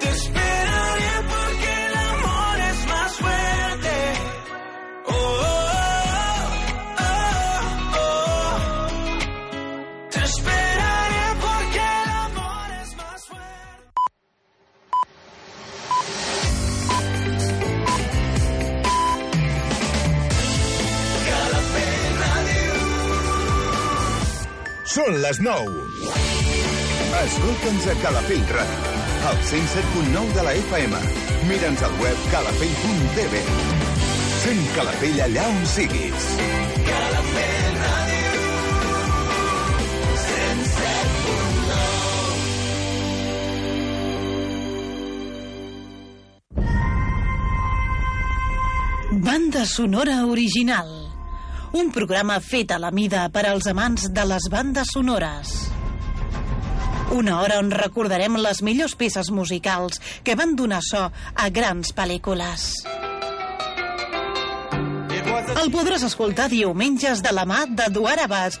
Te porque el amor es más fuerte. Oh, oh, oh, oh. Te porque el amor es más fuerte. Són les 9. Escolta'ns a Calafell Ràdio, al 107.9 de la FM. Mira'ns al web calafell.tv. Fem Calafell allà on siguis. Banda sonora original. Un programa fet a la mida per als amants de les bandes sonores. Una hora on recordarem les millors peces musicals que van donar so a grans pel·lícules. El podràs escoltar diumenges de la mà d'Eduard Abbas.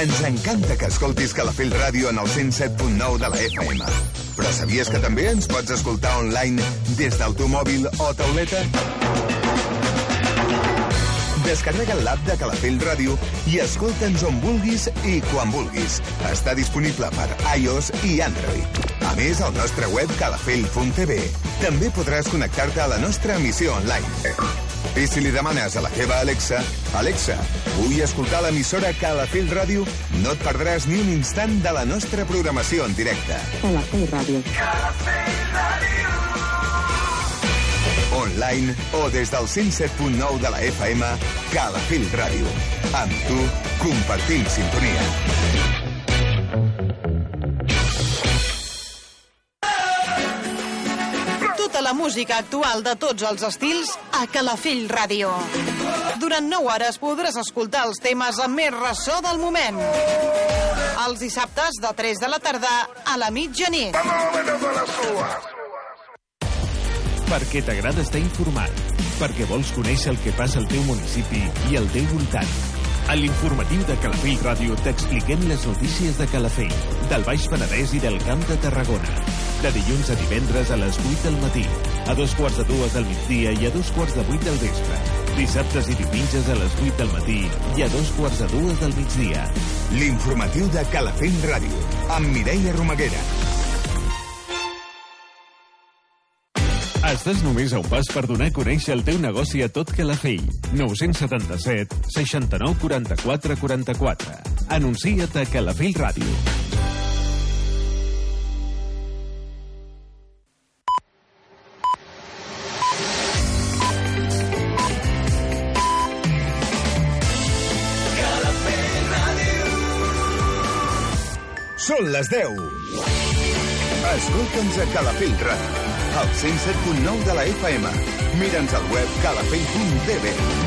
Ens encanta que escoltis Calafell Ràdio en el 107.9 de la FM. Però sabies que també ens pots escoltar online des del teu mòbil o tauleta? Descarrega l'app de Calafell Ràdio i escolta'ns on vulguis i quan vulguis. Està disponible per iOS i Android. A més, al nostre web calafell.tv també podràs connectar-te a la nostra emissió online. I si li demanes a la teva Alexa, Alexa, vull escoltar l'emissora Calafell Ràdio, no et perdràs ni un instant de la nostra programació en directe. Calafell Ràdio. Online o des del 107.9 de la FM, Calafell Ràdio. Amb tu, compartim sintonia. La música actual de tots els estils a Calafell Ràdio. Durant 9 hores podràs escoltar els temes amb més ressò del moment. Els dissabtes de 3 de la tarda a la mitjanit. Perquè t'agrada estar informat. Perquè vols conèixer el que passa al teu municipi i al teu voltant. A l'informatiu de Calafell Ràdio t'expliquem les notícies de Calafell, del Baix Penedès i del Camp de Tarragona. De dilluns a divendres a les 8 del matí, a dos quarts de dues del migdia i a dos quarts de vuit del vespre. Dissabtes i diumenges a les 8 del matí i a dos quarts de dues del migdia. L'informatiu de Calafell Ràdio, amb Mireia Romaguera. Estàs només a un pas per donar a conèixer el teu negoci a tot Calafell. 977 69 44 44. Anuncia't a Calafell Ràdio. Són les 10. Escolta'ns a Calafell Ràdio, al 107.9 de la FM. Mira'ns al web calafell.tv.